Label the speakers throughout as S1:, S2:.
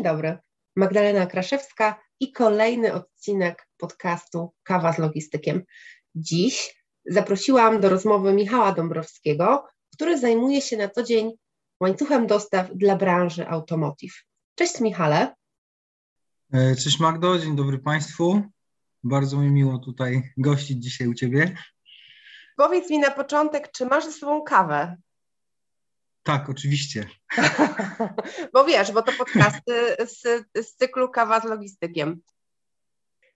S1: Dzień dobry. Magdalena Kraszewska i kolejny odcinek podcastu Kawa z Logistykiem. Dziś zaprosiłam do rozmowy Michała Dąbrowskiego, który zajmuje się na co dzień łańcuchem dostaw dla branży automotive. Cześć Michale.
S2: E, cześć Magdo, dzień dobry Państwu. Bardzo mi miło tutaj gościć dzisiaj u Ciebie.
S1: Powiedz mi na początek, czy masz ze sobą kawę?
S2: Tak, oczywiście.
S1: bo wiesz, bo to podcasty z, z cyklu Kawa z Logistykiem.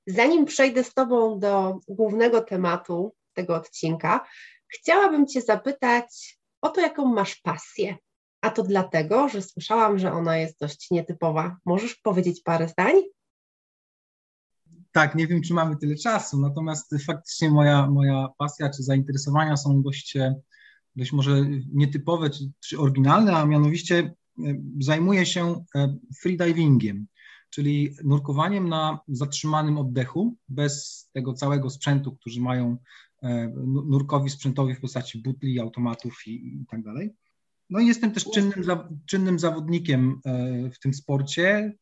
S1: Zanim przejdę z Tobą do głównego tematu tego odcinka, chciałabym Cię zapytać o to, jaką masz pasję. A to dlatego, że słyszałam, że ona jest dość nietypowa. Możesz powiedzieć parę zdań?
S2: Tak, nie wiem, czy mamy tyle czasu, natomiast faktycznie moja, moja pasja czy zainteresowania są dość dość może nietypowe czy, czy oryginalne, a mianowicie e, zajmuje się e, freedivingiem, czyli nurkowaniem na zatrzymanym oddechu, bez tego całego sprzętu, który mają e, nurkowi sprzętowi w postaci butli, automatów i, i tak dalej. No i jestem też czynnym, czynnym zawodnikiem w tym sporcie.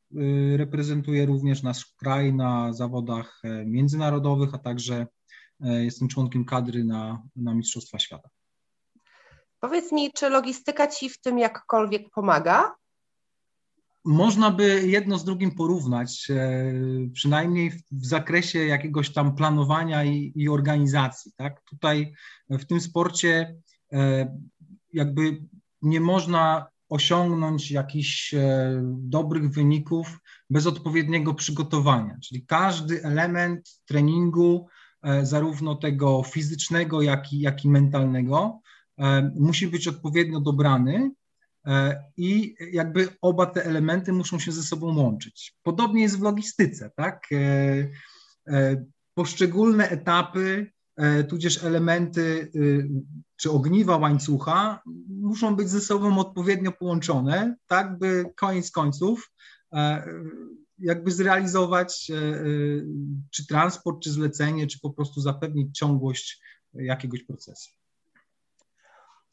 S2: Reprezentuję również nasz kraj na zawodach międzynarodowych, a także jestem członkiem kadry na, na Mistrzostwa Świata.
S1: Powiedz mi, czy logistyka Ci w tym jakkolwiek pomaga?
S2: Można by jedno z drugim porównać, e, przynajmniej w zakresie jakiegoś tam planowania i, i organizacji. Tak? Tutaj w tym sporcie e, jakby nie można osiągnąć jakichś e, dobrych wyników bez odpowiedniego przygotowania. Czyli każdy element treningu, zarówno tego fizycznego, jak i, jak i mentalnego, musi być odpowiednio dobrany e, i jakby oba te elementy muszą się ze sobą łączyć. Podobnie jest w logistyce, tak? E, poszczególne etapy, tudzież elementy czy ogniwa łańcucha muszą być ze sobą odpowiednio połączone, tak by koniec końców jakby zrealizować czy transport, czy zlecenie, czy po prostu zapewnić ciągłość jakiegoś procesu.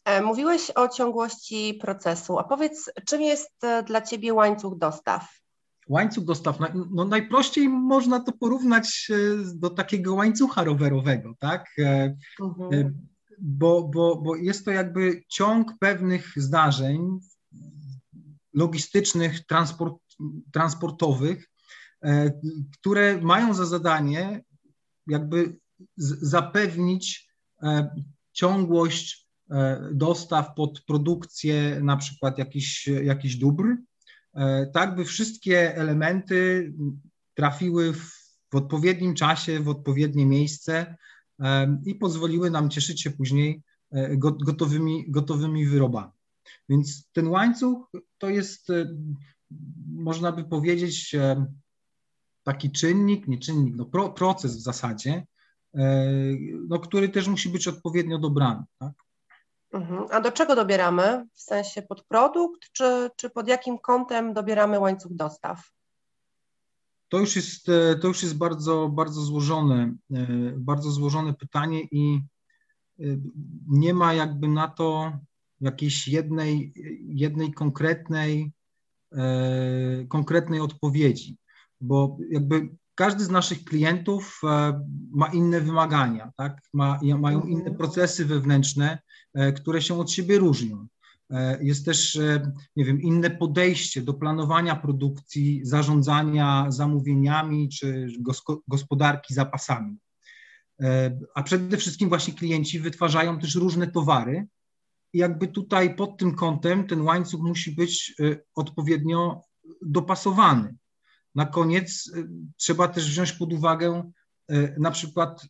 S1: E, mówiłeś o ciągłości procesu, a powiedz, czym jest e, dla Ciebie łańcuch dostaw?
S2: Łańcuch dostaw, no najprościej można to porównać e, do takiego łańcucha rowerowego, tak? Mhm. Bo, bo, bo jest to jakby ciąg pewnych zdarzeń logistycznych, transport, transportowych, które mają za zadanie jakby zapewnić ciągłość dostaw pod produkcję na przykład jakichś, jakichś dóbr, e, tak by wszystkie elementy trafiły w, w odpowiednim czasie, w odpowiednie miejsce e, i pozwoliły nam cieszyć się później gotowymi, gotowymi wyrobami. Więc ten łańcuch to jest, można by powiedzieć, taki czynnik, nie czynnik, no pro, proces w zasadzie, no, który też musi być odpowiednio dobrany. Tak?
S1: Mhm. A do czego dobieramy? W sensie pod produkt, czy, czy pod jakim kątem dobieramy łańcuch dostaw?
S2: To już jest, e, to już jest bardzo, bardzo złożone, e, bardzo złożone pytanie i e, nie ma jakby na to jakiejś jednej, jednej konkretnej, konkretnej odpowiedzi, bo jakby każdy z naszych klientów ma inne wymagania, tak? ma, mają inne mhm. procesy wewnętrzne, które się od siebie różnią. E, jest też, e, nie wiem, inne podejście do planowania produkcji, zarządzania zamówieniami czy gospodarki zapasami. A przede wszystkim właśnie klienci wytwarzają też różne towary. I jakby tutaj pod tym kątem ten łańcuch musi być odpowiednio dopasowany. Na koniec trzeba też wziąć pod uwagę na przykład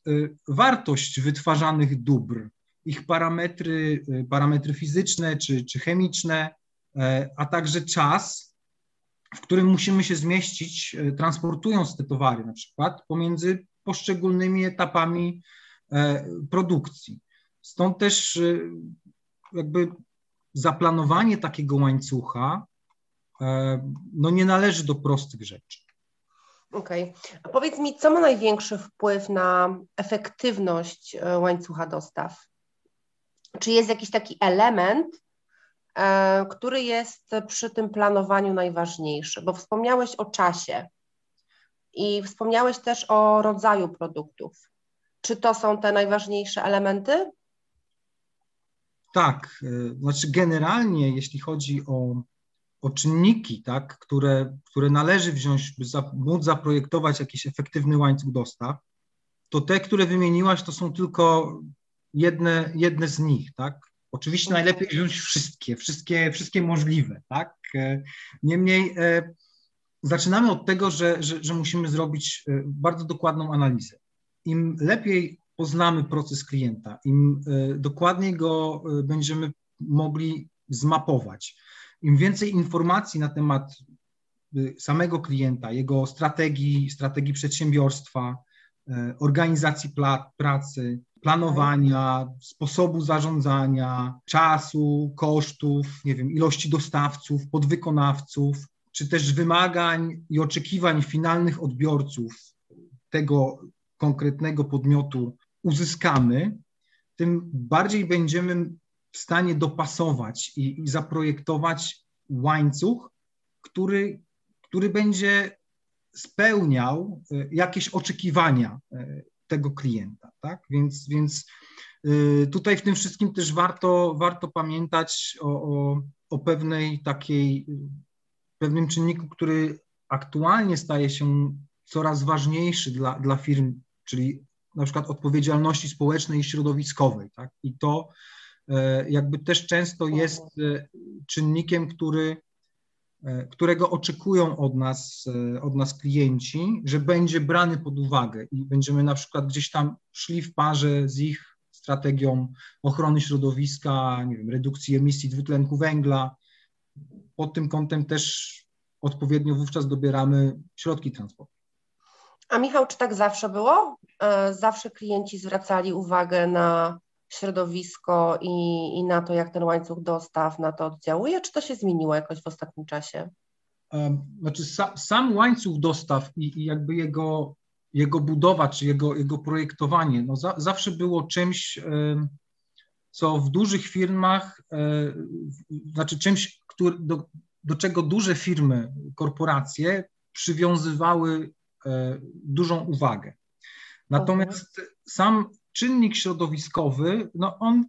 S2: wartość wytwarzanych dóbr, ich parametry, y, parametry fizyczne czy, czy chemiczne, e, a także czas, w którym musimy się zmieścić, e, transportując te towary na przykład pomiędzy poszczególnymi etapami e, produkcji. Stąd też e, jakby zaplanowanie takiego łańcucha no nie należy do prostych rzeczy.
S1: Okej. Okay. A powiedz mi, co ma największy wpływ na efektywność łańcucha dostaw? Czy jest jakiś taki element, E, który jest przy tym planowaniu najważniejszy? Bo wspomniałeś o czasie i wspomniałeś też o rodzaju produktów. Czy to są te najważniejsze elementy?
S2: Tak, e, znaczy generalnie jeśli chodzi o, o czynniki, tak, które, które należy wziąć, by za, móc zaprojektować jakiś efektywny łańcuch dostaw, to te, które wymieniłaś, to są tylko jedne, jedne z nich, tak? Oczywiście najlepiej wziąć wszystkie, wszystkie, wszystkie możliwe, tak? E, niemniej e, zaczynamy od tego, że, że, że musimy zrobić e, bardzo dokładną analizę. Im lepiej poznamy proces klienta, im dokładniej go będziemy mogli zmapować, im więcej informacji na temat samego klienta, jego strategii, strategii przedsiębiorstwa, organizacji pracy, planowania, sposobu zarządzania, czasu, kosztów, nie wiem, ilości dostawców, podwykonawców, czy też wymagań i oczekiwań finalnych odbiorców tego konkretnego podmiotu uzyskamy, tym bardziej będziemy w stanie dopasować i, i zaprojektować łańcuch, który, który będzie spełniał e, jakieś oczekiwania e, tego klienta, tak? Więc, więc y, tutaj w tym wszystkim też warto, warto pamiętać o, o, o pewnej takiej, pewnym czynniku, który aktualnie staje się coraz ważniejszy dla, dla firm, czyli na przykład odpowiedzialności społecznej i środowiskowej, tak? I to e, jakby też często jest e, czynnikiem, który którego oczekują od nas, e, od nas klienci, że będzie brany pod uwagę i będziemy na przykład gdzieś tam szli w parze z ich strategią ochrony środowiska, nie wiem, redukcji emisji dwutlenku węgla. Pod tym kątem też odpowiednio wówczas dobieramy środki transportu.
S1: A Michał, czy tak zawsze było? E, zawsze klienci zwracali uwagę na środowisko i, i na to, jak ten łańcuch dostaw na to oddziałuje, czy to się zmieniło jakoś w ostatnim czasie?
S2: Znaczy sam, sam łańcuch dostaw i, i, jakby jego, jego budowa, czy jego, jego projektowanie, no za, zawsze było czymś, co w dużych firmach, e, znaczy czymś, który, do, do czego duże firmy, korporacje przywiązywały e, dużą uwagę. Natomiast sam czynnik środowiskowy, no on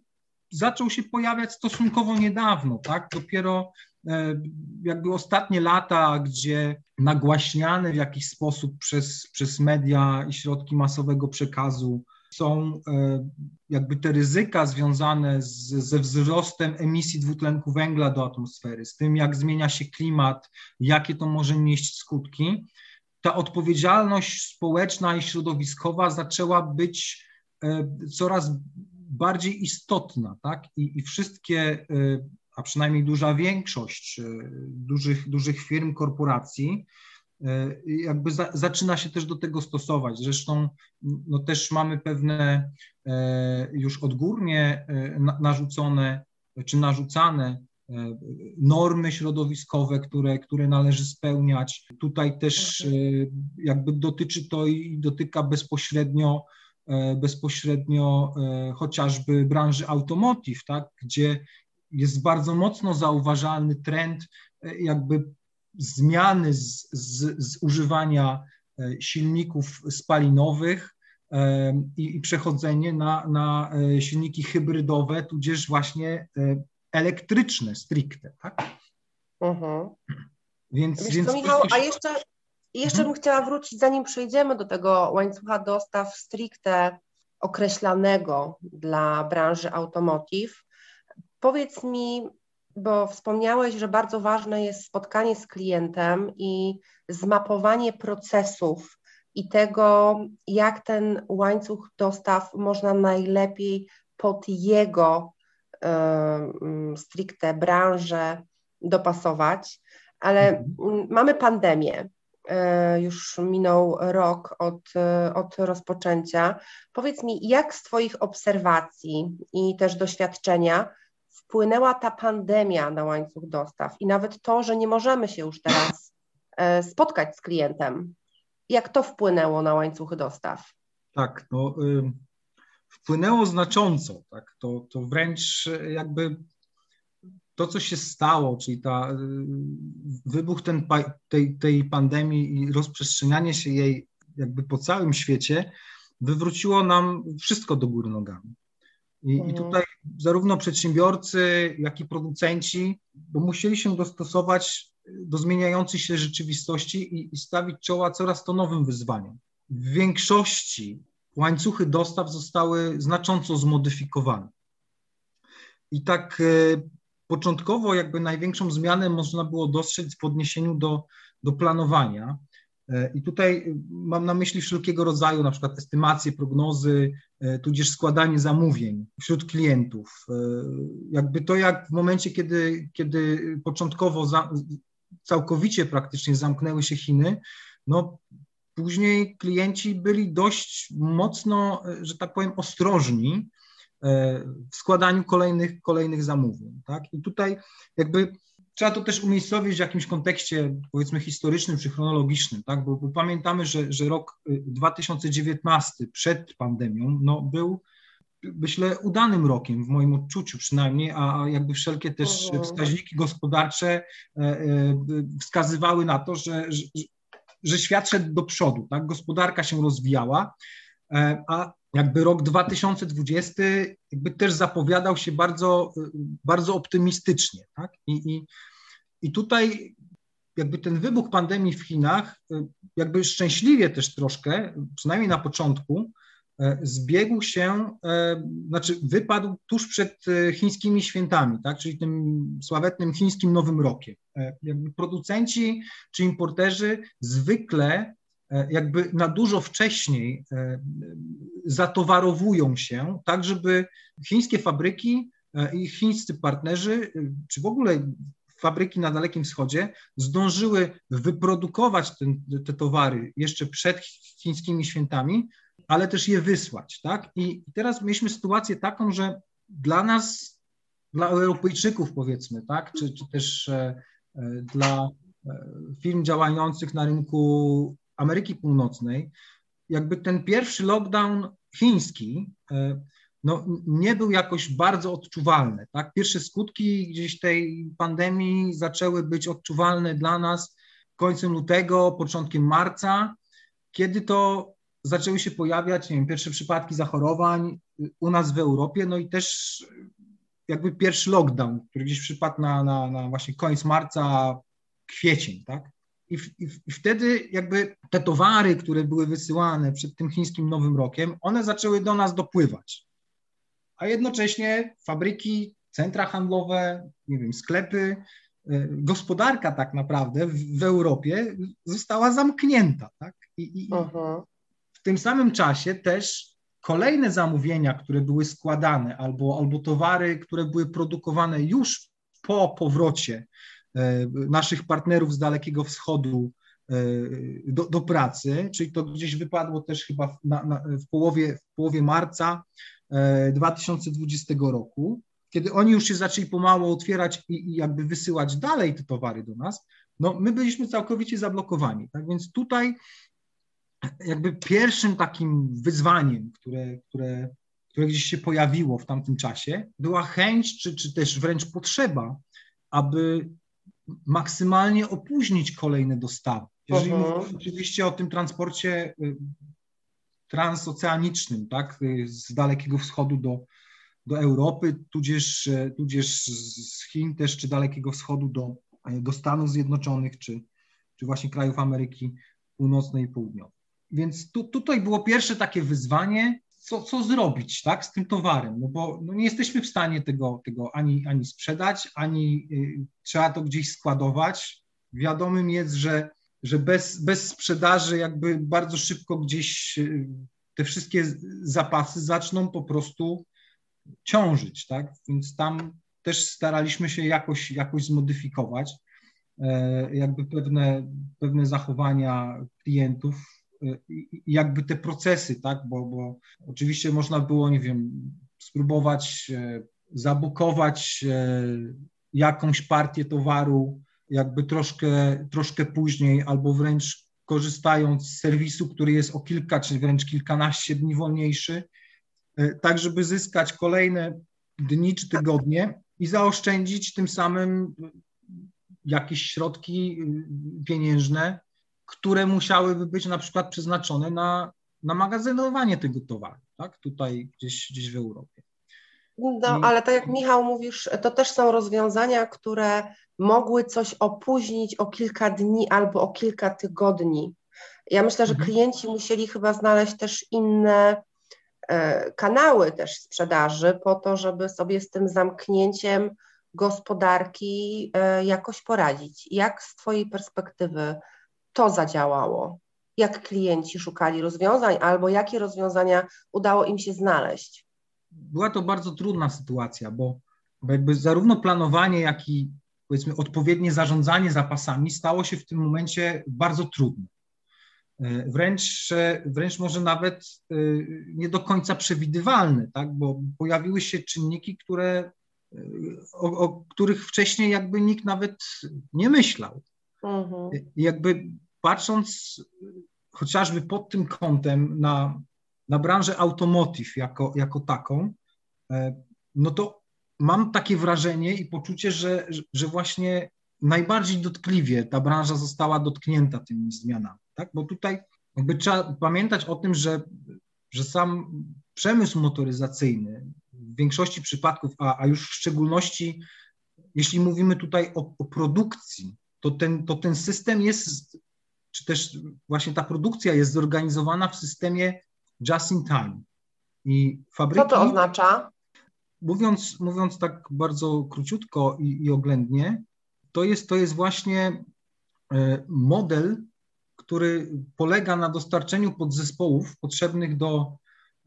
S2: zaczął się pojawiać stosunkowo niedawno, tak? Dopiero e, jakby ostatnie lata, gdzie nagłaśniane w jakiś sposób przez, przez media i środki masowego przekazu są e, jakby te ryzyka związane z, ze wzrostem emisji dwutlenku węgla do atmosfery, z tym jak zmienia się klimat, jakie to może nieść skutki, ta odpowiedzialność społeczna i środowiskowa zaczęła być coraz bardziej istotna, tak? I, i wszystkie, e, a przynajmniej duża większość e, dużych, dużych firm, korporacji, jakby za, zaczyna się też do tego stosować. Zresztą no też mamy pewne już odgórnie narzucone czy narzucane normy środowiskowe, które, które należy spełniać. Tutaj też jakby dotyczy to i dotyka bezpośrednio E, bezpośrednio e, chociażby branży automotive, tak, gdzie jest bardzo mocno zauważalny trend e, jakby zmiany z, z, z używania silników spalinowych i, i, przechodzenie na, na silniki hybrydowe, tudzież właśnie elektryczne stricte, tak?
S1: Mhm. Więc, Wiesz więc co, Michał, a jeszcze i jeszcze mhm. bym chciała wrócić, zanim przejdziemy do tego łańcucha dostaw stricte określanego dla branży automotive. Powiedz mi, bo wspomniałeś, że bardzo ważne jest spotkanie z klientem i zmapowanie procesów i tego, jak ten łańcuch dostaw można najlepiej pod jego y, stricte branżę dopasować. ale mhm. mamy pandemię. E, już minął rok od, e, od rozpoczęcia. Powiedz mi, jak z Twoich obserwacji i też doświadczenia wpłynęła ta pandemia na łańcuch dostaw i nawet to, że nie możemy się już teraz e, spotkać z klientem? Jak to wpłynęło na łańcuchy dostaw?
S2: Tak, no, y, wpłynęło znacząco. Tak? To, to wręcz jakby to, co się stało, czyli ta, y, wybuch ten, tej, tej pandemii i rozprzestrzenianie się jej jakby po całym świecie, wywróciło nam wszystko do góry nogami. I, mhm. I, tutaj zarówno przedsiębiorcy, jak i producenci bo musieli się dostosować do zmieniającej się rzeczywistości i, i stawić czoła coraz to nowym wyzwaniom. W większości łańcuchy dostaw zostały znacząco zmodyfikowane. I tak e, początkowo jakby największą zmianę można było dostrzec w odniesieniu do, do planowania. E, I tutaj mam na myśli wszelkiego rodzaju, na przykład estymacje, prognozy, e, tudzież składanie zamówień wśród klientów. E, jakby to jak w momencie, kiedy, kiedy początkowo za, całkowicie praktycznie zamknęły się Chiny, no później klienci byli dość mocno, że tak powiem, ostrożni w składaniu kolejnych, kolejnych zamówień. Tak? I tutaj jakby trzeba to też umiejscowić w jakimś kontekście, powiedzmy, historycznym czy chronologicznym, tak? bo, bo pamiętamy, że, że rok 2019 y, przed pandemią no, był, myślę, udanym rokiem w moim odczuciu przynajmniej, a jakby wszelkie też wskaźniki gospodarcze e, e, wskazywały na to, że, że, że świat szedł do przodu, tak? gospodarka się rozwijała, e, a jakby rok 2020 jakby też zapowiadał się bardzo, bardzo optymistycznie. Tak? I, i, I tutaj jakby ten wybuch pandemii w Chinach, jakby szczęśliwie też troszkę, przynajmniej na początku, zbiegł się, znaczy wypadł tuż przed chińskimi świętami, tak, czyli tym sławetnym chińskim Nowym Rokiem. Jakby producenci czy importerzy zwykle E, jakby na dużo wcześniej e, zatowarowują się, tak żeby chińskie fabryki e, i chińscy partnerzy, czy w ogóle fabryki na Dalekim Wschodzie zdążyły wyprodukować ten, te towary jeszcze przed chińskimi świętami, ale też je wysłać, tak? I teraz mieliśmy sytuację taką, że dla nas, dla Europejczyków powiedzmy, tak, czy, czy też dla firm działających na rynku Ameryki Północnej, jakby ten pierwszy lockdown chiński e, no, nie był jakoś bardzo odczuwalny. Tak? Pierwsze skutki gdzieś tej pandemii zaczęły być odczuwalne dla nas końcem lutego, początkiem marca, kiedy to zaczęły się pojawiać nie wiem, pierwsze przypadki zachorowań u nas w Europie, no i też jakby pierwszy lockdown, który gdzieś przypadł na, na, na właśnie koniec marca, kwiecień, tak? I, w, i, wtedy jakby te towary, które były wysyłane przed tym chińskim Nowym Rokiem, one zaczęły do nas dopływać. A jednocześnie fabryki, centra handlowe, nie wiem, sklepy, e, gospodarka tak naprawdę w, w Europie została zamknięta. Tak? I, i w tym samym czasie też kolejne zamówienia, które były składane, albo, albo towary, które były produkowane już po powrocie naszych partnerów z Dalekiego Wschodu e, do, do pracy, czyli to gdzieś wypadło też chyba na, na, w, połowie, w połowie marca 2020 e, roku, kiedy oni już się zaczęli pomału otwierać i, i jakby wysyłać dalej te towary do nas, no my byliśmy całkowicie zablokowani. Tak więc tutaj jakby pierwszym takim wyzwaniem, które, które, które gdzieś się pojawiło w tamtym czasie, była chęć, czy, czy też wręcz potrzeba, aby maksymalnie opóźnić kolejne dostawy. Jeżeli uh-huh. mówimy oczywiście o tym transporcie y, transoceanicznym, tak, y, z Dalekiego Wschodu do, do Europy, tudzież, y, tudzież z Chin też, czy Dalekiego Wschodu do, do Stanów Zjednoczonych, czy, czy właśnie krajów Ameryki Północnej i Południowej. Więc tu, tutaj było pierwsze takie wyzwanie, co, co zrobić tak, z tym towarem, no bo no nie jesteśmy w stanie tego, tego ani, ani sprzedać, ani y, trzeba to gdzieś składować. Wiadomym jest, że, że bez, bez sprzedaży jakby bardzo szybko gdzieś y, te wszystkie zapasy zaczną po prostu ciążyć, tak, więc tam też staraliśmy się jakoś, jakoś zmodyfikować. jakby pewne, pewne zachowania klientów, jakby te procesy, tak, bo, bo oczywiście można było, nie wiem, spróbować zabukować jakąś partię towaru jakby troszkę, troszkę później, albo wręcz korzystając z serwisu, który jest o kilka czy wręcz kilkanaście dni wolniejszy, e, tak żeby zyskać kolejne dni czy tygodnie i zaoszczędzić tym samym jakieś środki y, pieniężne, które musiałyby być na przykład przeznaczone na, na magazynowanie tego towaru, tak? Tutaj gdzieś, gdzieś w Europie.
S1: No, ale tak jak Michał mówisz, to też są rozwiązania, które mogły coś opóźnić o kilka dni albo o kilka tygodni. Ja myślę, że mhm. klienci musieli chyba znaleźć też inne e, kanały też sprzedaży po to, żeby sobie z tym zamknięciem gospodarki e, jakoś poradzić. Jak z Twojej perspektywy to zadziałało? Jak klienci szukali rozwiązań albo jakie rozwiązania udało im się znaleźć?
S2: Była to bardzo trudna sytuacja, bo, jakby zarówno planowanie, jak i powiedzmy odpowiednie zarządzanie zapasami stało się w tym momencie bardzo trudne. E, wręcz, wręcz może nawet e, nie do końca przewidywalne, tak? bo pojawiły się czynniki, które, e, o, o których wcześniej jakby nikt nawet nie myślał. Mhm. Jakby patrząc chociażby pod tym kątem na, na branżę automotive jako, jako taką, no to mam takie wrażenie i poczucie, że, że właśnie najbardziej dotkliwie ta branża została dotknięta tymi zmianami, tak? Bo tutaj jakby trzeba pamiętać o tym, że, że sam przemysł motoryzacyjny w większości przypadków, a, a już w szczególności jeśli mówimy tutaj o, o produkcji, to ten, to ten system jest, czy też właśnie ta produkcja jest zorganizowana w systemie just in time.
S1: I fabryki, Co to oznacza?
S2: Mówiąc, mówiąc tak bardzo króciutko i, i oględnie, to jest, to jest właśnie e, model, który polega na dostarczeniu podzespołów potrzebnych do,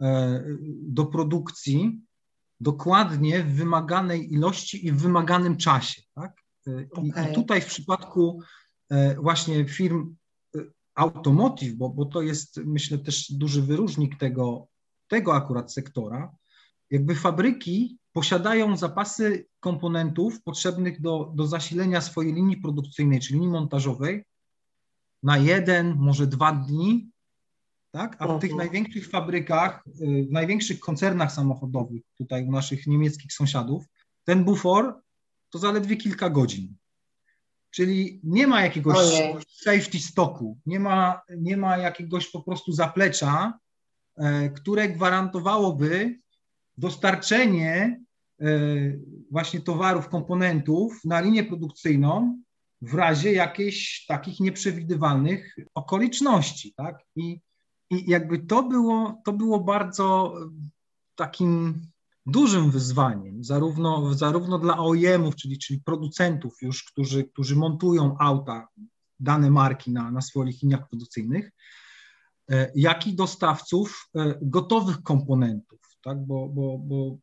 S2: e, do produkcji dokładnie w wymaganej ilości i w wymaganym czasie. Tak? I, okay. I tutaj w przypadku właśnie firm automotive, bo, bo to jest myślę też duży wyróżnik tego, tego akurat sektora, jakby fabryki posiadają zapasy komponentów potrzebnych do, do zasilenia swojej linii produkcyjnej, czyli linii montażowej na jeden, może dwa dni, tak? a w tych największych fabrykach, y, w największych koncernach samochodowych, tutaj u naszych niemieckich sąsiadów, ten bufor to zaledwie kilka godzin. Czyli nie ma jakiegoś Ojej. safety stocku, nie ma, nie ma jakiegoś po prostu zaplecza, e, które gwarantowałoby dostarczenie e, właśnie towarów, komponentów na linię produkcyjną w razie jakichś takich nieprzewidywalnych okoliczności, tak? I, i jakby to było, to było bardzo takim dużym wyzwaniem, zarówno, zarówno dla OEM-ów, czyli, czyli producentów już, którzy, którzy montują auta, dane marki na, na swoich liniach produkcyjnych, e, jak i dostawców e, gotowych komponentów, tak? bo, bo, bo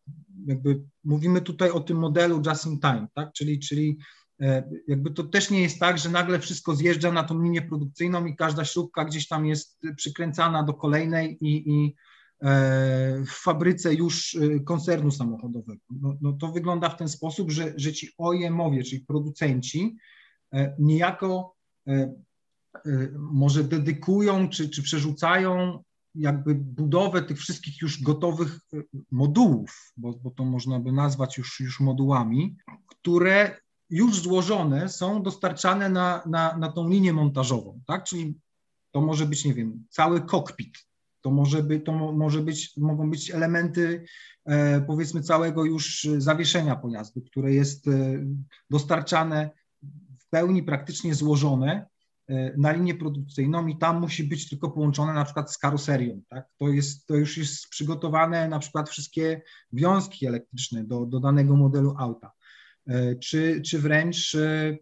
S2: jakby mówimy tutaj o tym modelu just in time, tak? czyli, czyli e, jakby to też nie jest tak, że nagle wszystko zjeżdża na tą linię produkcyjną i każda śrubka gdzieś tam jest przykręcana do kolejnej i, i w fabryce już e, koncernu samochodowego. No, no to wygląda w ten sposób, że, że ci OEM-owie, czyli producenci, niejako może dedykują czy, czy przerzucają jakby budowę tych wszystkich już gotowych e, modułów, bo, bo to można by nazwać już, już modułami, które już złożone są dostarczane na, na, na tą linię montażową, tak? Czyli to może być, nie wiem, cały kokpit, to może, by, to może być, mogą być elementy e, powiedzmy całego już zawieszenia pojazdu, które jest e, dostarczane w pełni praktycznie złożone E, na linię produkcyjną i tam musi być tylko połączone na przykład z karoserią, tak? To, jest, to już jest przygotowane na przykład wszystkie wiązki elektryczne do, do danego modelu auta, e, czy, czy wręcz e,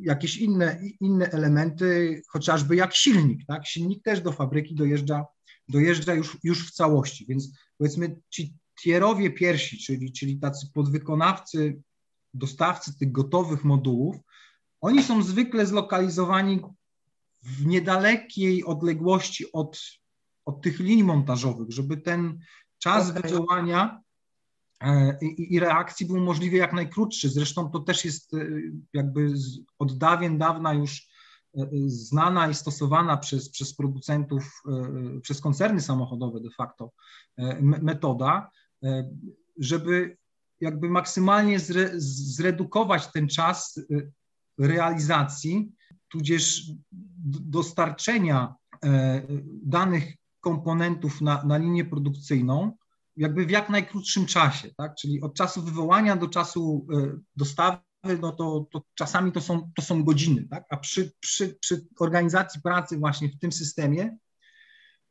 S2: jakieś inne, inne elementy, chociażby jak silnik, tak? Silnik też do fabryki dojeżdża, dojeżdża już, już w całości, więc powiedzmy ci tierowie piersi, czyli, czyli tacy podwykonawcy, dostawcy tych gotowych modułów, Oni są zwykle zlokalizowani w niedalekiej odległości od, od tych linii montażowych, żeby ten czas okay. wydziałania e, i, i, reakcji był możliwie jak najkrótszy. Zresztą to też jest e, jakby od dawien dawna już znana i stosowana przez, przez producentów, przez koncerny samochodowe de facto metoda, żeby jakby maksymalnie zre, zredukować ten czas realizacji, tudzież dostarczenia danych komponentów na, na linię produkcyjną jakby w jak najkrótszym czasie, tak? Czyli od czasu wywołania do czasu e, dostawy, no to, to czasami to są, to są godziny, tak? A przy, przy, przy organizacji pracy właśnie w tym systemie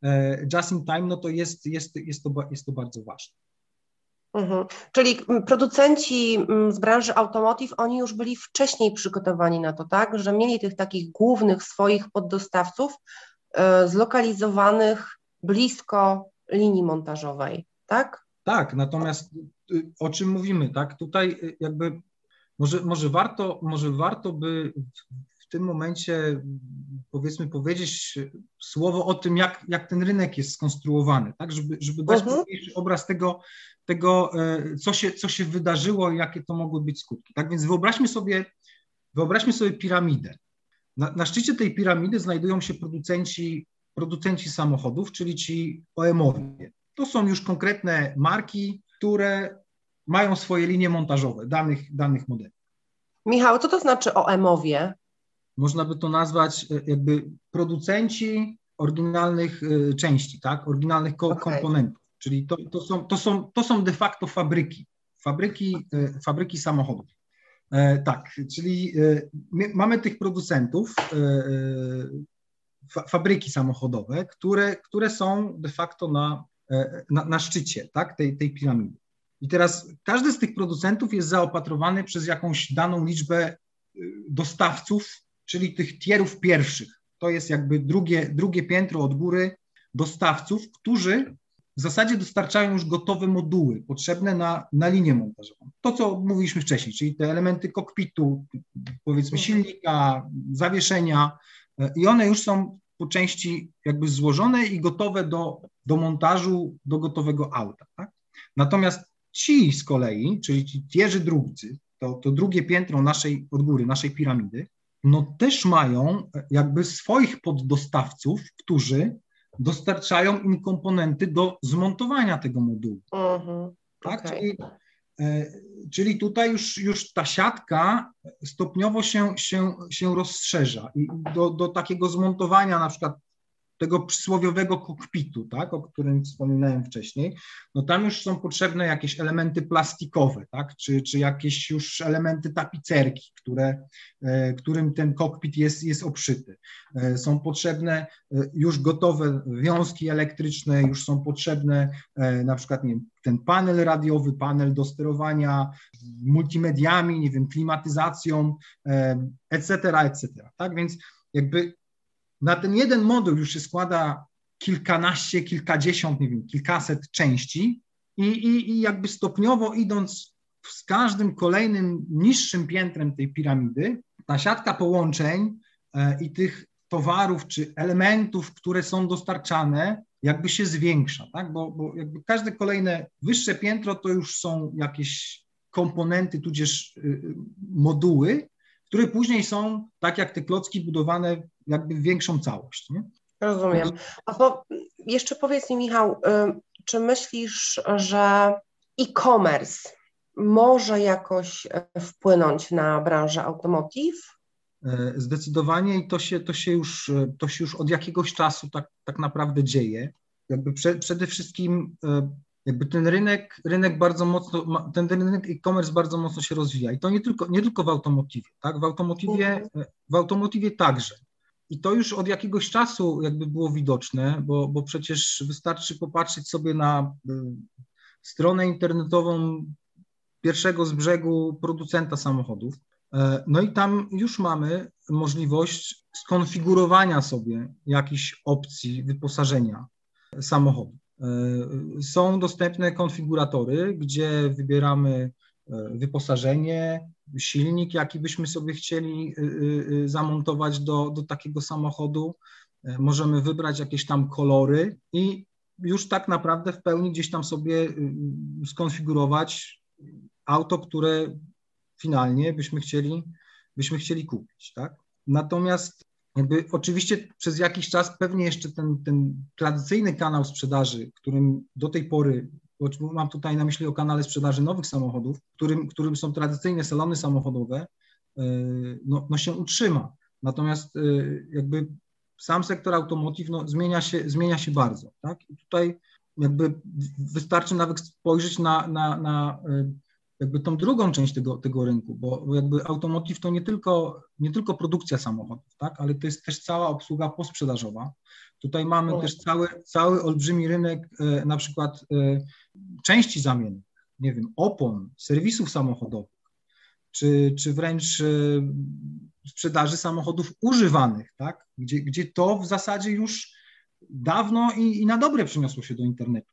S2: e, just in time, no to jest, jest, jest, to, jest to bardzo ważne.
S1: Mhm. Czyli producenci z branży automotive, oni już byli wcześniej przygotowani na to, tak? Że mieli tych takich głównych swoich poddostawców e, zlokalizowanych blisko linii montażowej, tak?
S2: Tak, natomiast y, o czym mówimy, tak? Tutaj y, jakby może, może, warto, może warto by w tym momencie powiedzmy powiedzieć słowo o tym, jak, jak ten rynek jest skonstruowany, tak? Żeby, żeby dać uh-huh. obraz tego, tego e, co, się, co się wydarzyło i jakie to mogły być skutki. Tak więc wyobraźmy sobie, wyobraźmy sobie piramidę. Na, na szczycie tej piramidy znajdują się producenci producenci samochodów, czyli ci OEM-owie. To są już konkretne marki, które mają swoje linie montażowe danych, danych modeli.
S1: Michał, co to znaczy OEM-owie?
S2: Można by to nazwać e, jakby producenci oryginalnych e, części, tak? Oryginalnych ko- okay. komponentów. Czyli to, to, są, to, są, to są de facto fabryki, fabryki, e, fabryki samochodów. E, tak, czyli e, mamy tych producentów, fabryki samochodowe, które, które są de facto na, na, na szczycie tak, tej, tej piramidy. I teraz każdy z tych producentów jest zaopatrowany przez jakąś daną liczbę e, dostawców, czyli tych tierów pierwszych. To jest jakby drugie, drugie piętro od góry dostawców, którzy w zasadzie dostarczają już gotowe moduły potrzebne na, na linię montażową. To, co mówiliśmy wcześniej, czyli te elementy kokpitu, powiedzmy mhm. silnika, zawieszenia, e, i one już są po części jakby złożone i gotowe do, do montażu, do gotowego auta. Tak? Natomiast ci z kolei, czyli ci tierzy drugcy, to, to drugie piętro naszej od góry, naszej piramidy, no też mają jakby swoich poddostawców, którzy dostarczają im komponenty do zmontowania tego modułu. Uh-huh. Tak? Okay. Czyli E, czyli tutaj już, już ta siatka stopniowo się, się, się rozszerza i do, do takiego zmontowania na przykład tego przysłowiowego kokpitu, tak, o którym wspominałem wcześniej, no tam już są potrzebne jakieś elementy plastikowe, tak, czy, czy jakieś już elementy tapicerki, które, e, którym ten kokpit jest, jest obszyty. E, są potrzebne e, już gotowe wiązki elektryczne, już są potrzebne na przykład nie ten panel radiowy, panel do sterowania multimediami, nie wiem, klimatyzacją, etc., etc., tak, więc jakby na ten jeden moduł już się składa kilkanaście, kilkadziesiąt, nie wiem, kilkaset części i, i, i jakby stopniowo idąc z każdym kolejnym niższym piętrem tej piramidy, ta siatka połączeń e, i tych towarów czy elementów, które są dostarczane, jakby się zwiększa, tak? bo, bo jakby każde kolejne wyższe piętro to już są jakieś komponenty, tudzież y, y, moduły, które później są, tak jak te klocki, budowane jakby większą całość. Nie?
S1: Rozumiem. A po, jeszcze powiedz mi, Michał, czy myślisz, że e-commerce może jakoś y, wpłynąć na branżę automotive?
S2: E, zdecydowanie i to się, to się, już, e, to się już od jakiegoś czasu tak, tak naprawdę dzieje. Jakby prze, przede wszystkim e, jakby ten rynek, rynek bardzo mocno, ten rynek e-commerce bardzo mocno się rozwija i to nie tylko, nie tylko w automotywie, tak? W automotywie, mhm. w automotywie także. I to już od jakiegoś czasu jakby było widoczne, bo, bo przecież wystarczy popatrzeć sobie na y, stronę internetową pierwszego z brzegu producenta samochodów. E, no i tam już mamy możliwość skonfigurowania sobie jakichś opcji wyposażenia samochodu. E, są dostępne konfiguratory, gdzie wybieramy e, wyposażenie, silnik, jaki byśmy sobie chcieli zamontować do, do takiego samochodu. Możemy wybrać jakieś tam kolory i już tak naprawdę w pełni gdzieś tam sobie skonfigurować auto, które finalnie byśmy chcieli, byśmy chcieli kupić, tak? Natomiast jakby oczywiście przez jakiś czas pewnie jeszcze ten, ten tradycyjny kanał sprzedaży, którym do tej pory, mam tutaj na myśli o kanale sprzedaży nowych samochodów, którym, którym są tradycyjne salony samochodowe, e, no, no się utrzyma. Natomiast e, jakby sam sektor automotive no, zmienia, się, zmienia się bardzo. Tak? I tutaj jakby wystarczy nawet spojrzeć na, na, na e, jakby tą drugą część tego, tego rynku, bo jakby automotive to nie tylko, nie tylko produkcja samochodów, tak, ale to jest też cała obsługa posprzedażowa. Tutaj mamy też cały, cały olbrzymi rynek e, na przykład e, części zamiennych, nie wiem, opon, serwisów samochodowych, czy, czy wręcz e, sprzedaży samochodów używanych, tak, gdzie, gdzie to w zasadzie już dawno i, i na dobre przyniosło się do internetu.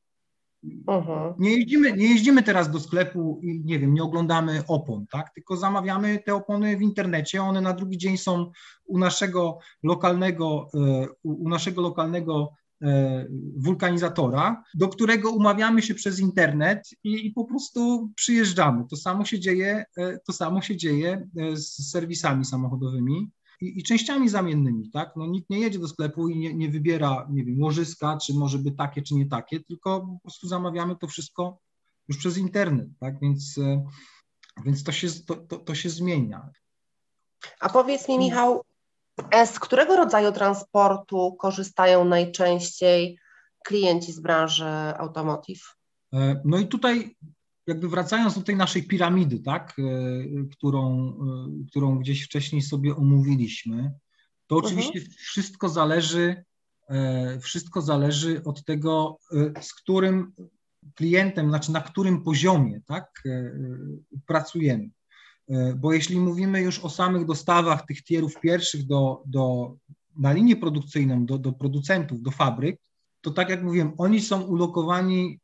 S2: Mhm. Nie, jeździmy, nie jeździmy teraz do sklepu i nie wiem, nie oglądamy opon, tak? Tylko zamawiamy te opony w internecie. One na drugi dzień są u naszego lokalnego, e, u naszego lokalnego e, wulkanizatora, do którego umawiamy się przez internet i, i, po prostu przyjeżdżamy. To samo się dzieje, e, to samo się dzieje z serwisami samochodowymi i, i, częściami zamiennymi, tak? No nikt nie jedzie do sklepu i nie, nie wybiera, nie wiem, łożyska, czy może by takie, czy nie takie, tylko po prostu zamawiamy to wszystko już przez internet, tak? Więc, e, więc to, się, to, to, to się zmienia.
S1: A powiedz mi, Michał, e, z którego rodzaju transportu korzystają najczęściej klienci z branży automotive?
S2: E, no i tutaj jakby wracając do tej naszej piramidy, tak, e, którą, e, którą gdzieś wcześniej sobie omówiliśmy, to mhm. oczywiście mhm. wszystko zależy, e, wszystko zależy od tego, z którym klientem, znaczy na którym poziomie, tak, pracujemy. Bo jeśli mówimy już o samych dostawach tych tierów pierwszych do, do, na linię produkcyjną, do, do producentów, do fabryk, to tak jak mówiłem, oni są ulokowani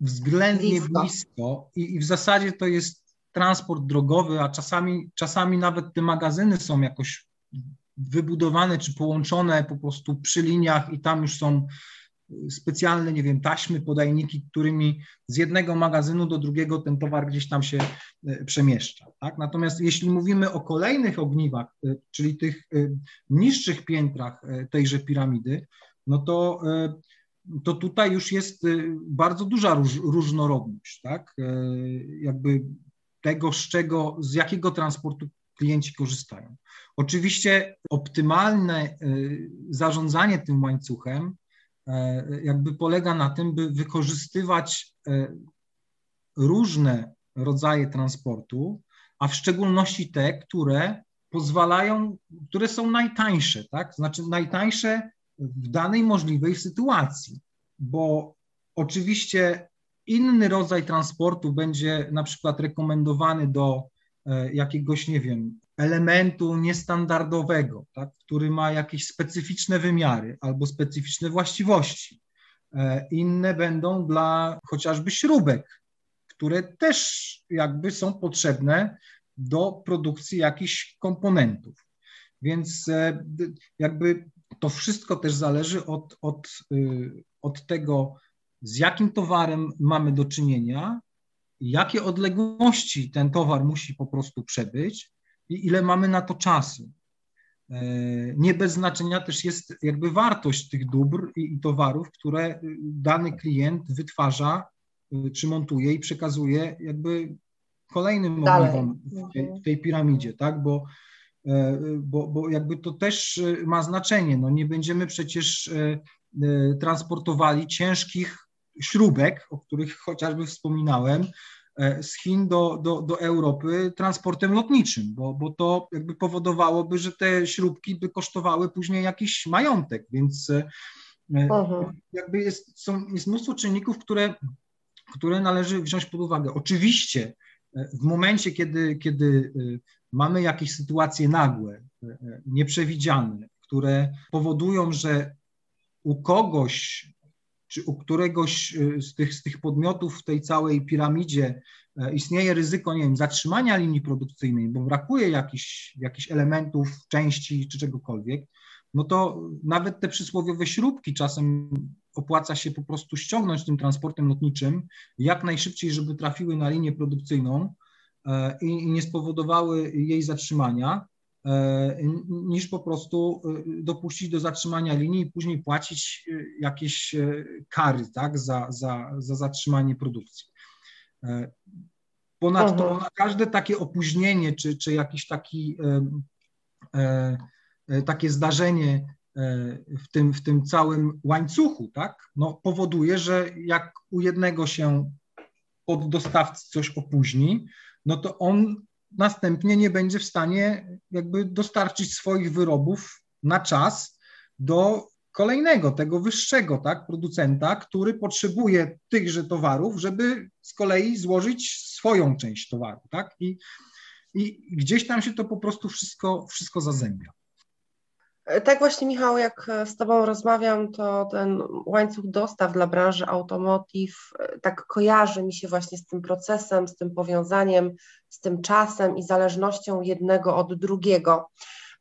S2: względnie blisko, blisko i, i, w zasadzie to jest transport drogowy, a czasami, czasami nawet te magazyny są jakoś wybudowane czy połączone po prostu przy liniach i tam już są specjalne, nie wiem, taśmy, podajniki, którymi z jednego magazynu do drugiego ten towar gdzieś tam się e, przemieszcza. Tak? Natomiast jeśli mówimy o kolejnych ogniwach, e, czyli tych niższych piętrach tejże piramidy, no to to tutaj już jest y, bardzo duża róż, różnorodność, tak? Y, jakby tego, z czego, z jakiego transportu klienci korzystają. Oczywiście optymalne y, zarządzanie tym łańcuchem jakby polega na tym, by wykorzystywać różne rodzaje transportu, a w szczególności te, które pozwalają, które są najtańsze, tak? Znaczy najtańsze w danej możliwej sytuacji, bo oczywiście inny rodzaj transportu będzie na przykład rekomendowany do e, jakiegoś, nie wiem, elementu niestandardowego, tak, który ma jakieś specyficzne wymiary albo specyficzne właściwości. E, inne będą dla chociażby śrubek, które też jakby są potrzebne do produkcji jakichś komponentów. Więc e, jakby to wszystko też zależy od, od, y, od tego, z jakim towarem mamy do czynienia, jakie odległości ten towar musi po prostu przebyć i ile mamy na to czasu. E, nie bez znaczenia też jest jakby wartość tych dóbr i, i towarów, które dany klient wytwarza y, czy montuje i przekazuje jakby kolejnym ogniwom w tej, w tej piramidzie, tak? Bo bo, bo jakby to też e, ma znaczenie. No nie będziemy przecież e, transportowali ciężkich śrubek, o których chociażby wspominałem, z Chin do, do, do Europy transportem lotniczym, bo, bo to jakby powodowałoby, że te śrubki by kosztowały później jakiś majątek, więc Aha. jakby jest, są, jest mnóstwo czynników, które, które należy wziąć pod uwagę. Oczywiście w momencie, kiedy, kiedy mamy jakieś sytuacje nagłe, e, e, nieprzewidziane, które powodują, że u kogoś czy u któregoś e, z tych, z tych podmiotów w tej całej piramidzie istnieje ryzyko, nie wiem, zatrzymania linii produkcyjnej, bo brakuje jakichś, jakichś elementów, części czy czegokolwiek, no to nawet te przysłowiowe śrubki czasem opłaca się po prostu ściągnąć tym transportem lotniczym jak najszybciej, żeby trafiły na linię produkcyjną i nie spowodowały jej zatrzymania, e, niż po prostu e, dopuścić do zatrzymania linii i później płacić jakieś kary tak, za, za, za zatrzymanie produkcji. Ponadto mhm. każde takie opóźnienie, czy, czy jakiś taki, takie zdarzenie E, w tym, w tym całym łańcuchu, tak, no, powoduje, że jak u jednego się od dostawcy coś opóźni, no to on następnie nie będzie w stanie jakby dostarczyć swoich wyrobów na czas do kolejnego, tego wyższego, tak, producenta, który potrzebuje tychże towarów, żeby z kolei złożyć swoją część towaru, tak, i, i gdzieś tam się to po prostu wszystko, wszystko zazębia.
S1: Tak właśnie, Michał, jak z Tobą rozmawiam, to ten łańcuch dostaw dla branży automotive e, tak kojarzy mi się właśnie z tym procesem, z tym powiązaniem, z tym czasem i zależnością jednego od drugiego.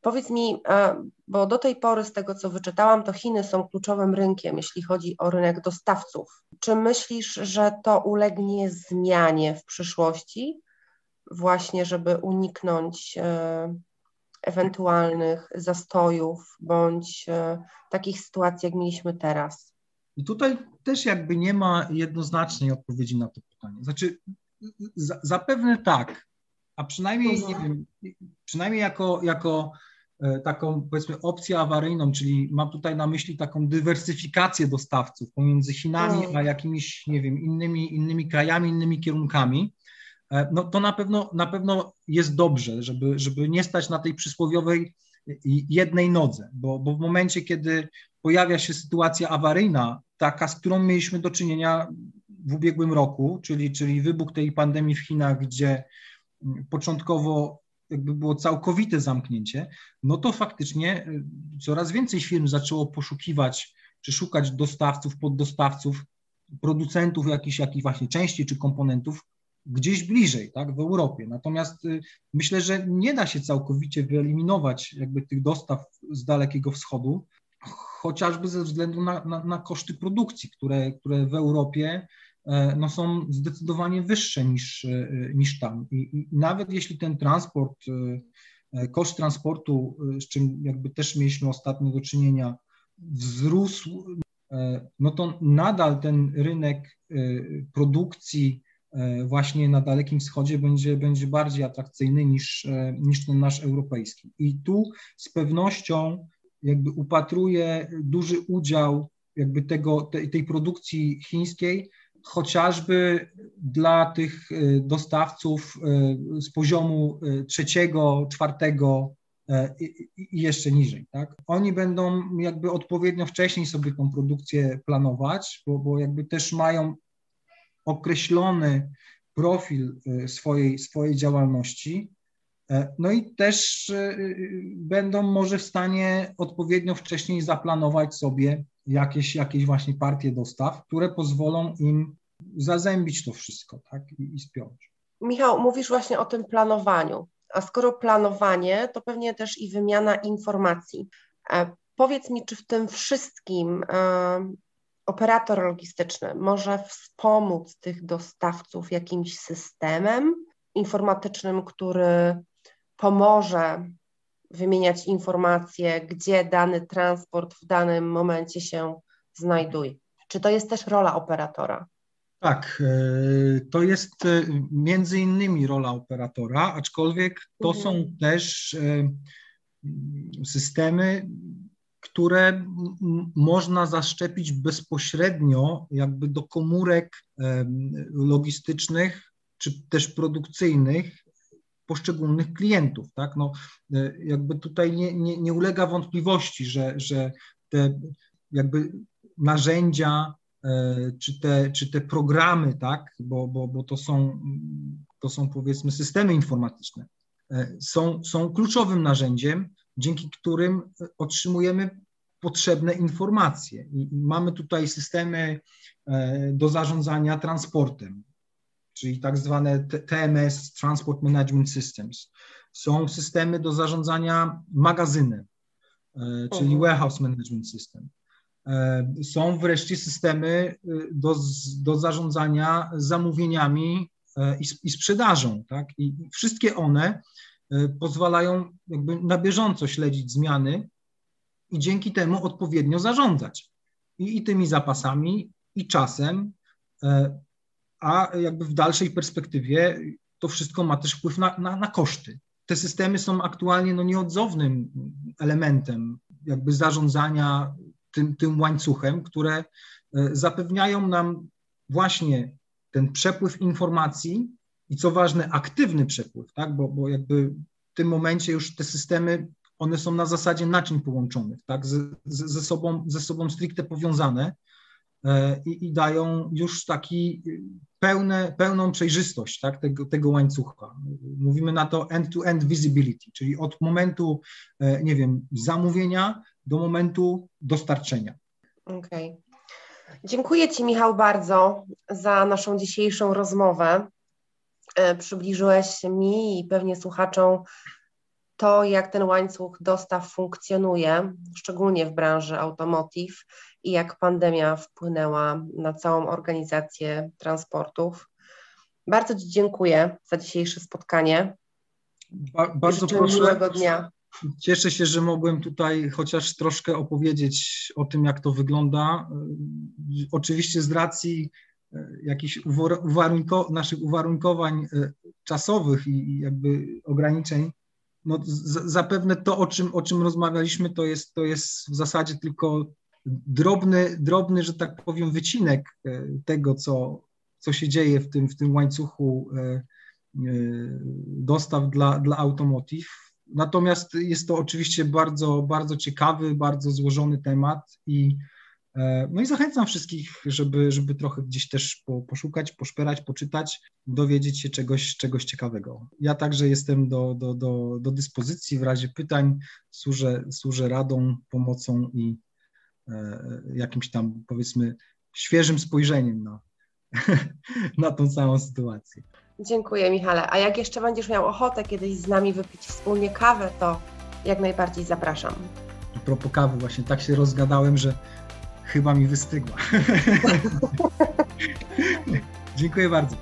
S1: Powiedz mi, e, bo do tej pory z tego, co wyczytałam, to Chiny są kluczowym rynkiem, jeśli chodzi o rynek dostawców. Czy myślisz, że to ulegnie zmianie w przyszłości, właśnie żeby uniknąć e, ewentualnych zastojów bądź e, takich sytuacji, jak mieliśmy teraz?
S2: I tutaj też jakby nie ma jednoznacznej odpowiedzi na to pytanie. Znaczy, za, zapewne tak, a przynajmniej, nie wiem, przynajmniej jako, jako e, taką powiedzmy opcję awaryjną, czyli mam tutaj na myśli taką dywersyfikację dostawców pomiędzy Chinami a jakimiś, nie wiem, innymi, innymi krajami, innymi kierunkami, no to na pewno, na pewno jest dobrze, żeby, żeby nie stać na tej przysłowiowej jednej nodze, bo, bo w momencie, kiedy pojawia się sytuacja awaryjna, taka, z którą mieliśmy do czynienia w ubiegłym roku, czyli, czyli wybuch tej pandemii w Chinach, gdzie początkowo jakby było całkowite zamknięcie, no to faktycznie e, coraz więcej firm zaczęło poszukiwać czy szukać dostawców, poddostawców, producentów jakichś, jakichś właśnie części czy komponentów, gdzieś bliżej, tak, w Europie. Natomiast y, myślę, że nie da się całkowicie wyeliminować jakby tych dostaw z Dalekiego Wschodu, chociażby ze względu na, na, na koszty produkcji, które, które w Europie e, no, są zdecydowanie wyższe niż, e, niż tam. I, I nawet jeśli ten transport, e, koszt transportu, z czym jakby też mieliśmy ostatnio do czynienia, wzrósł, no to nadal ten rynek produkcji właśnie na Dalekim Wschodzie będzie, będzie bardziej atrakcyjny niż, e, niż ten nasz europejski. I tu z pewnością jakby upatruję duży udział jakby tego, tej, tej produkcji chińskiej, chociażby dla tych e, dostawców z poziomu trzeciego, czwartego i jeszcze niżej. Tak? Oni będą jakby odpowiednio wcześniej sobie tą produkcję planować, bo, bo jakby też mają określony profil y, swojej, swojej działalności, e, no i też y, będą może w stanie odpowiednio wcześniej zaplanować sobie jakieś, jakieś właśnie partie dostaw, które pozwolą im zazębić to wszystko tak, i, i spiąć.
S1: Michał, mówisz właśnie o tym planowaniu, a skoro planowanie, to pewnie też i wymiana informacji. E, powiedz mi, czy w tym wszystkim e, operator logistyczny może wspomóc tych dostawców jakimś systemem informatycznym, który pomoże wymieniać informacje, gdzie dany transport w danym momencie się znajduje. Czy to jest też rola operatora?
S2: Tak, e, to jest e, między innymi rola operatora, aczkolwiek to mhm. są też e, systemy które można zaszczepić bezpośrednio jakby do komórek logistycznych czy też produkcyjnych poszczególnych klientów. Tak? No, e, jakby tutaj nie, nie, nie ulega wątpliwości, że, że te jakby narzędzia e, czy te, czy te programy, tak? bo, bo, bo to, są, to są powiedzmy systemy informatyczne, e, są, są kluczowym narzędziem, dzięki którym otrzymujemy potrzebne informacje. I mamy tutaj systemy e, do zarządzania transportem, czyli tak zwane TMS, Transport Management Systems. Są systemy do zarządzania magazynem, czyli mhm. Warehouse Management System. Są wreszcie systemy do, do zarządzania zamówieniami i, i sprzedażą. Tak? I wszystkie one pozwalają jakby na bieżąco śledzić zmiany i dzięki temu odpowiednio zarządzać i, i tymi zapasami, i czasem, e, a jakby w dalszej perspektywie to wszystko ma też wpływ na, na, na koszty. Te systemy są aktualnie no, nieodzownym elementem jakby zarządzania tym, tym łańcuchem, które e, zapewniają nam właśnie ten przepływ informacji i co ważne, aktywny przepływ, tak? bo, bo jakby w tym momencie już te systemy one są na zasadzie naczyń połączonych, tak, z, z, ze, sobą, ze sobą stricte powiązane e, i, i dają już taki pełne, pełną przejrzystość tak, tego, tego łańcucha. Mówimy na to end-to-end visibility, czyli od momentu, e, nie wiem, zamówienia do momentu dostarczenia.
S1: Okej. Okay. Dziękuję Ci, Michał, bardzo za naszą dzisiejszą rozmowę. E, przybliżyłeś mi i pewnie słuchaczom to, jak ten łańcuch dostaw funkcjonuje, szczególnie w branży automotive i jak pandemia wpłynęła na całą organizację transportów. Bardzo Ci dziękuję za dzisiejsze spotkanie.
S2: Ba bardzo Życzę proszę. Miłego dnia. Cieszę się, że mogłem tutaj chociaż troszkę opowiedzieć o tym, jak to wygląda. Oczywiście z racji jakichś uwarunko naszych uwarunkowań e, czasowych i jakby ograniczeń, no, z, zapewne to, o czym, o czym rozmawialiśmy, to jest, to jest w zasadzie tylko drobny, drobny, że tak powiem, wycinek e, tego, co, co się dzieje w tym, w tym łańcuchu e, dostaw dla, dla automotive. Natomiast jest to oczywiście bardzo, bardzo ciekawy, bardzo złożony temat i no i zachęcam wszystkich, żeby, żeby trochę gdzieś też po, poszukać, poszperać, poczytać, dowiedzieć się czegoś, czegoś ciekawego. Ja także jestem do, do, do, do dyspozycji w razie pytań, służę, służę radą, pomocą i e, jakimś tam powiedzmy świeżym spojrzeniem na, na tą całą sytuację.
S1: Dziękuję Michale. A jak jeszcze będziesz miał ochotę kiedyś z nami wypić wspólnie kawę, to jak najbardziej zapraszam.
S2: A propos kawy, właśnie tak się rozgadałem, że chyba mi wystygła. Dziękuję bardzo.